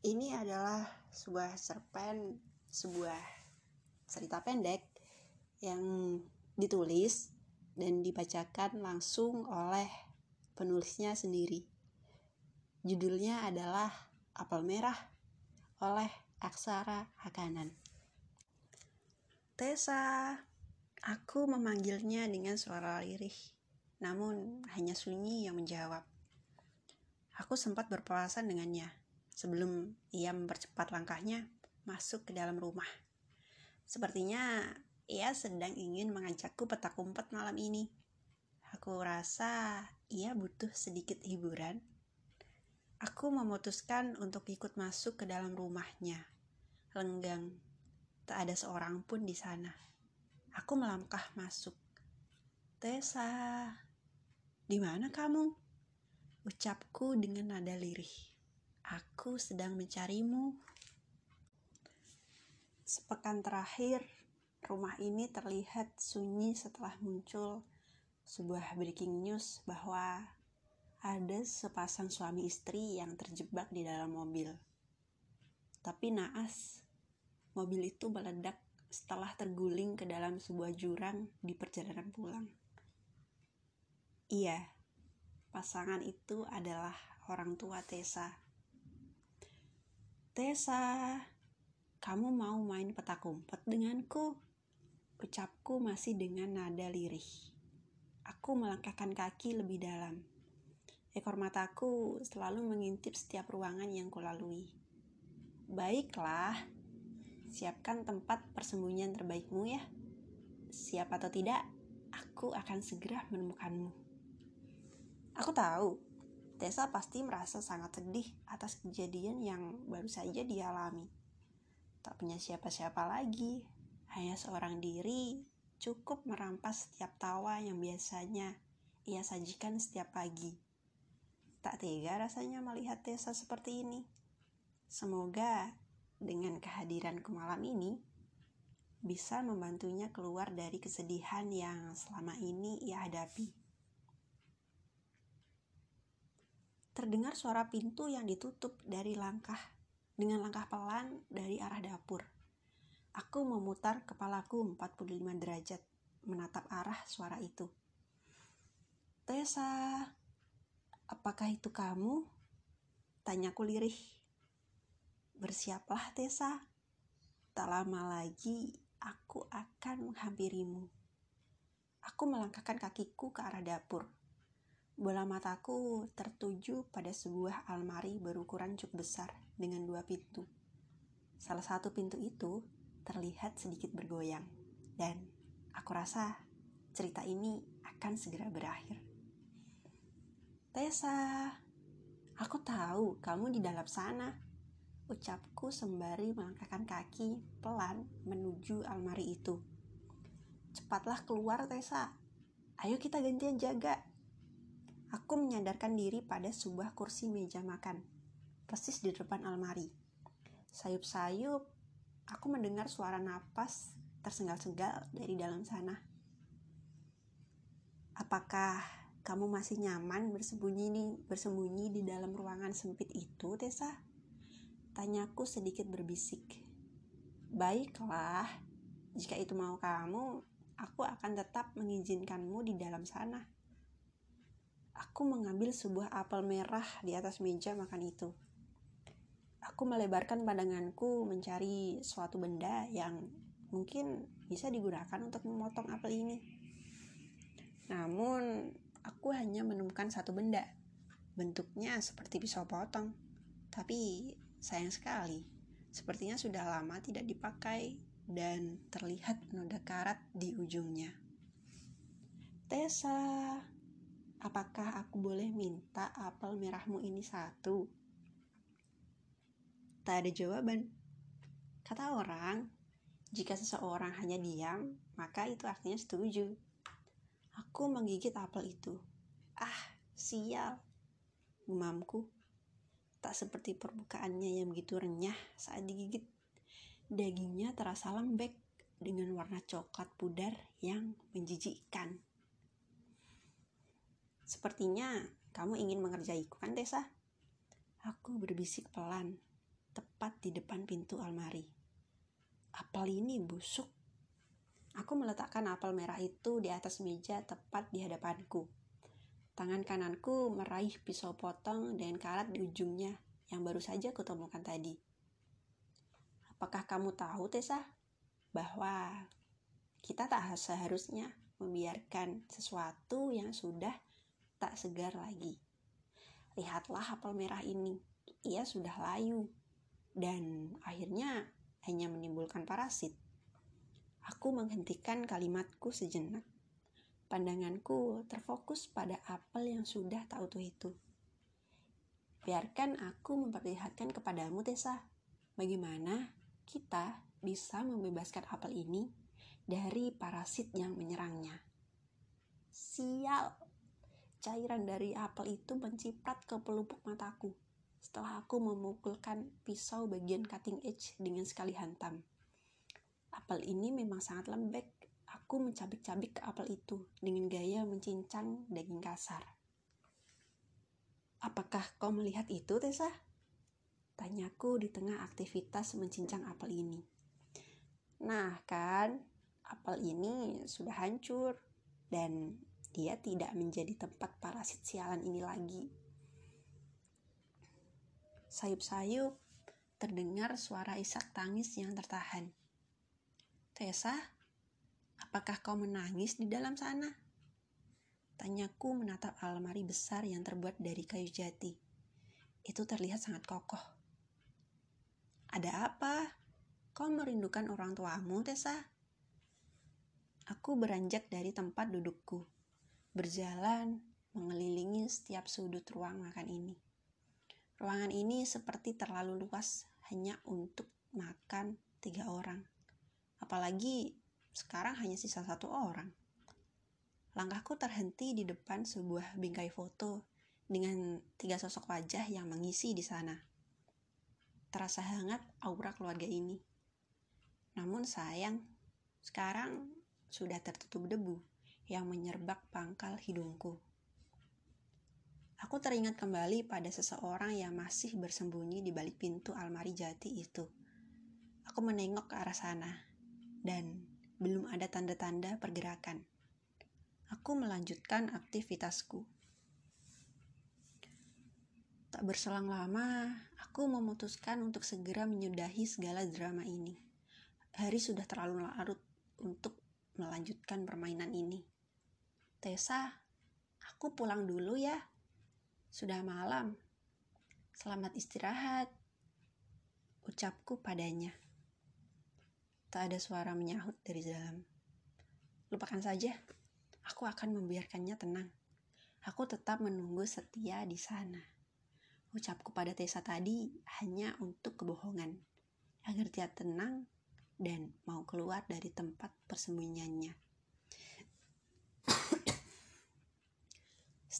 Ini adalah sebuah cerpen, sebuah cerita pendek yang ditulis dan dibacakan langsung oleh penulisnya sendiri. Judulnya adalah Apel Merah oleh Aksara Hakanan. Tessa, aku memanggilnya dengan suara lirih, namun hanya sunyi yang menjawab. Aku sempat berpapasan dengannya sebelum ia mempercepat langkahnya masuk ke dalam rumah. Sepertinya ia sedang ingin mengajakku petak umpet malam ini. Aku rasa ia butuh sedikit hiburan. Aku memutuskan untuk ikut masuk ke dalam rumahnya. Lenggang, tak ada seorang pun di sana. Aku melangkah masuk. Tessa, di mana kamu? Ucapku dengan nada lirih. Aku sedang mencarimu. Sepekan terakhir, rumah ini terlihat sunyi setelah muncul sebuah breaking news bahwa ada sepasang suami istri yang terjebak di dalam mobil. Tapi naas, mobil itu meledak setelah terguling ke dalam sebuah jurang di perjalanan pulang. Iya, pasangan itu adalah orang tua Tessa. Tessa, kamu mau main petak umpet denganku? Ucapku masih dengan nada lirih. Aku melangkahkan kaki lebih dalam. Ekor mataku selalu mengintip setiap ruangan yang kulalui. Baiklah, siapkan tempat persembunyian terbaikmu ya. Siap atau tidak, aku akan segera menemukanmu. Aku tahu Tessa pasti merasa sangat sedih atas kejadian yang baru saja dialami. Tak punya siapa-siapa lagi, hanya seorang diri cukup merampas setiap tawa yang biasanya ia sajikan setiap pagi. Tak tega rasanya melihat Tessa seperti ini. Semoga dengan kehadiranku malam ini bisa membantunya keluar dari kesedihan yang selama ini ia hadapi. Terdengar suara pintu yang ditutup dari langkah dengan langkah pelan dari arah dapur. Aku memutar kepalaku 45 derajat menatap arah suara itu. Tessa, apakah itu kamu? Tanyaku lirih. Bersiaplah Tessa. Tak lama lagi aku akan menghampirimu. Aku melangkahkan kakiku ke arah dapur. Bola mataku tertuju pada sebuah almari berukuran cukup besar dengan dua pintu. Salah satu pintu itu terlihat sedikit bergoyang, dan aku rasa cerita ini akan segera berakhir. Tessa, aku tahu kamu di dalam sana. Ucapku sembari melangkahkan kaki pelan menuju almari itu. Cepatlah keluar, Tessa. Ayo kita gantian jaga. Aku menyadarkan diri pada sebuah kursi meja makan, persis di depan almari. Sayup-sayup, aku mendengar suara napas tersengal-sengal dari dalam sana. Apakah kamu masih nyaman bersembunyi di, bersembunyi di dalam ruangan sempit itu, Tessa? Tanyaku sedikit berbisik. Baiklah, jika itu mau kamu, aku akan tetap mengizinkanmu di dalam sana. Aku mengambil sebuah apel merah di atas meja makan itu. Aku melebarkan pandanganku mencari suatu benda yang mungkin bisa digunakan untuk memotong apel ini. Namun, aku hanya menemukan satu benda. Bentuknya seperti pisau potong. Tapi sayang sekali, sepertinya sudah lama tidak dipakai dan terlihat noda karat di ujungnya. Tessa, Apakah aku boleh minta apel merahmu ini satu? Tak ada jawaban. Kata orang, jika seseorang hanya diam, maka itu artinya setuju. Aku menggigit apel itu. Ah, sial. Gumamku. Tak seperti permukaannya yang begitu renyah saat digigit. Dagingnya terasa lembek dengan warna coklat pudar yang menjijikkan. Sepertinya kamu ingin mengerjaiku kan, Tessa? Aku berbisik pelan. tepat di depan pintu almari. Apel ini busuk. Aku meletakkan apel merah itu di atas meja tepat di hadapanku. Tangan kananku meraih pisau potong dan karat di ujungnya yang baru saja kutemukan tadi. Apakah kamu tahu, Tessa, bahwa kita tak seharusnya membiarkan sesuatu yang sudah tak segar lagi. Lihatlah apel merah ini, ia sudah layu dan akhirnya hanya menimbulkan parasit. Aku menghentikan kalimatku sejenak. Pandanganku terfokus pada apel yang sudah tak utuh itu. Biarkan aku memperlihatkan kepadamu, Tessa, bagaimana kita bisa membebaskan apel ini dari parasit yang menyerangnya. Sial! Cairan dari apel itu menciprat ke pelupuk mataku setelah aku memukulkan pisau bagian cutting edge dengan sekali hantam. Apel ini memang sangat lembek. Aku mencabik-cabik ke apel itu dengan gaya mencincang daging kasar. Apakah kau melihat itu, Tessa? Tanyaku di tengah aktivitas mencincang apel ini. Nah, kan, apel ini sudah hancur dan dia tidak menjadi tempat parasit sialan ini lagi. Sayup-sayup, terdengar suara isak tangis yang tertahan. Tessa, apakah kau menangis di dalam sana? Tanyaku menatap almari besar yang terbuat dari kayu jati. Itu terlihat sangat kokoh. Ada apa? Kau merindukan orang tuamu, Tessa? Aku beranjak dari tempat dudukku, berjalan mengelilingi setiap sudut ruang makan ini. Ruangan ini seperti terlalu luas hanya untuk makan tiga orang. Apalagi sekarang hanya sisa satu orang. Langkahku terhenti di depan sebuah bingkai foto dengan tiga sosok wajah yang mengisi di sana. Terasa hangat aura keluarga ini. Namun sayang, sekarang sudah tertutup debu yang menyerbak pangkal hidungku. Aku teringat kembali pada seseorang yang masih bersembunyi di balik pintu almari jati itu. Aku menengok ke arah sana, dan belum ada tanda-tanda pergerakan. Aku melanjutkan aktivitasku. Tak berselang lama, aku memutuskan untuk segera menyudahi segala drama ini. Hari sudah terlalu larut untuk melanjutkan permainan ini. Tessa, aku pulang dulu ya. Sudah malam. Selamat istirahat. Ucapku padanya. Tak ada suara menyahut dari dalam. Lupakan saja. Aku akan membiarkannya tenang. Aku tetap menunggu setia di sana. Ucapku pada Tessa tadi hanya untuk kebohongan, agar dia tenang dan mau keluar dari tempat persembunyiannya.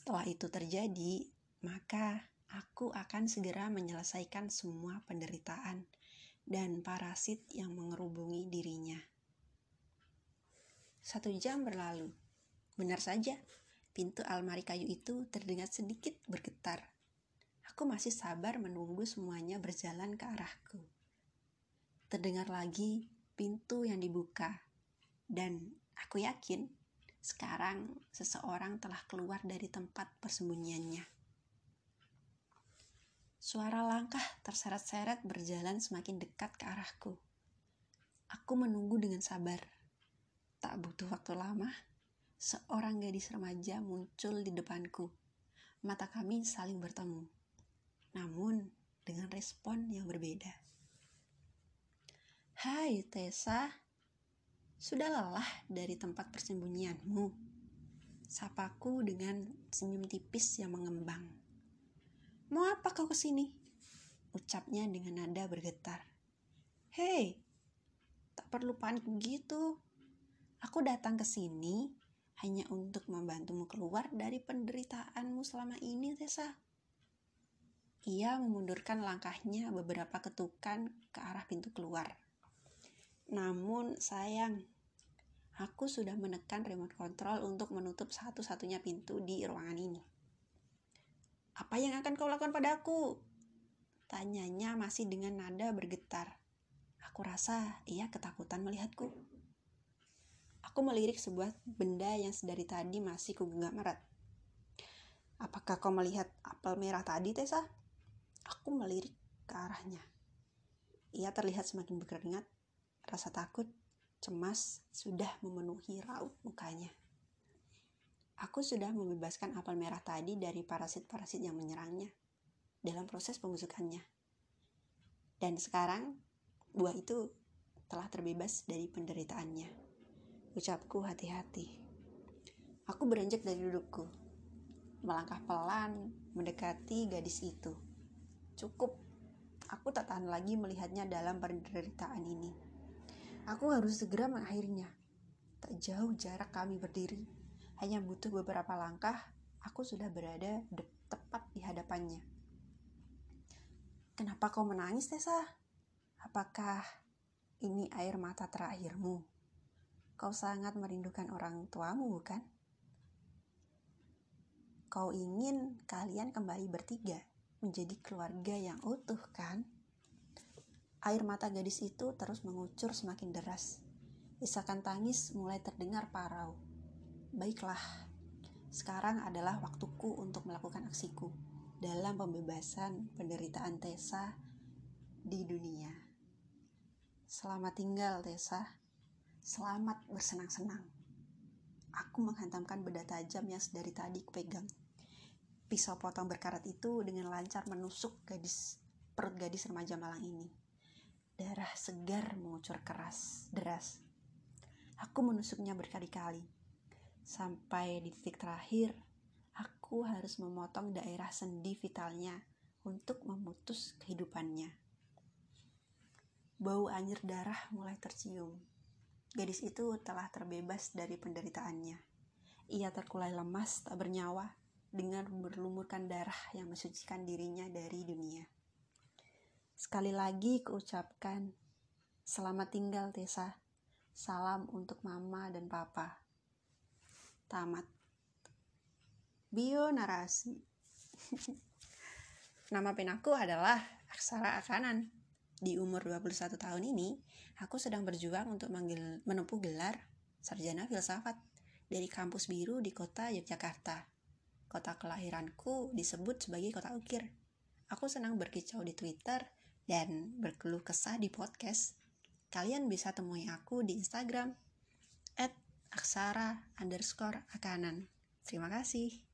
Setelah itu terjadi, maka aku akan segera menyelesaikan semua penderitaan dan parasit yang mengerubungi dirinya. Satu jam berlalu. Benar saja, pintu almari kayu itu terdengar sedikit bergetar. Aku masih sabar menunggu semuanya berjalan ke arahku. Terdengar lagi pintu yang dibuka, dan aku yakin sekarang seseorang telah keluar dari tempat persembunyiannya. Suara langkah terseret-seret berjalan semakin dekat ke arahku. Aku menunggu dengan sabar. Tak butuh waktu lama, seorang gadis remaja muncul di depanku. Mata kami saling bertemu. Namun, dengan respon yang berbeda. Hai Tessa, sudah lelah dari tempat persembunyianmu? Sapaku dengan senyum tipis yang mengembang. Mau apa kau ke sini? Ucapnya dengan nada bergetar. Hei, tak perlu panik begitu. Aku datang ke sini hanya untuk membantumu keluar dari penderitaanmu selama ini, Tessa. Ia memundurkan langkahnya beberapa ketukan ke arah pintu keluar. Namun sayang, aku sudah menekan remote control untuk menutup satu-satunya pintu di ruangan ini. Apa yang akan kau lakukan padaku? Tanyanya masih dengan nada bergetar. Aku rasa ia ketakutan melihatku. Aku melirik sebuah benda yang sedari tadi masih kugenggam erat. Apakah kau melihat apel merah tadi, Tessa? Aku melirik ke arahnya. Ia terlihat semakin berkeringat. Rasa takut, cemas sudah memenuhi raut mukanya. Aku sudah membebaskan apel merah tadi dari parasit-parasit yang menyerangnya dalam proses pembusukannya. Dan sekarang, buah itu telah terbebas dari penderitaannya. Ucapku hati-hati. Aku beranjak dari dudukku, melangkah pelan mendekati gadis itu. Cukup, aku tak tahan lagi melihatnya dalam penderitaan ini. Aku harus segera mengakhirinya. Tak jauh jarak kami berdiri, hanya butuh beberapa langkah, aku sudah berada tepat di hadapannya. Kenapa kau menangis, Tessa? Apakah ini air mata terakhirmu? Kau sangat merindukan orang tuamu, bukan? Kau ingin kalian kembali bertiga menjadi keluarga yang utuh, kan? Air mata gadis itu terus mengucur semakin deras. Isakan tangis mulai terdengar parau. Baiklah, sekarang adalah waktuku untuk melakukan aksiku dalam pembebasan penderitaan Tessa di dunia. Selamat tinggal Tessa. Selamat bersenang-senang. Aku menghantamkan benda tajam yang sedari tadi kupegang. Pisau potong berkarat itu dengan lancar menusuk gadis perut gadis remaja malang ini. Darah segar mengucur keras, deras. Aku menusuknya berkali-kali. Sampai di titik terakhir, aku harus memotong daerah sendi vitalnya untuk memutus kehidupannya. Bau anyir darah mulai tercium. Gadis itu telah terbebas dari penderitaannya. Ia terkulai lemas, tak bernyawa, dengan berlumurkan darah yang mensucikan dirinya dari dunia. Sekali lagi kuucapkan, selamat tinggal Tessa. Salam untuk mama dan papa. Tamat. Bio narasi. Nama penaku adalah Aksara Akanan. Di umur 21 tahun ini, aku sedang berjuang untuk manggil, menempuh gelar sarjana filsafat dari kampus biru di kota Yogyakarta. Kota kelahiranku disebut sebagai kota ukir. Aku senang berkicau di Twitter dan berkeluh kesah di podcast. Kalian bisa temui aku di Instagram at aksara underscore akanan. Terima kasih.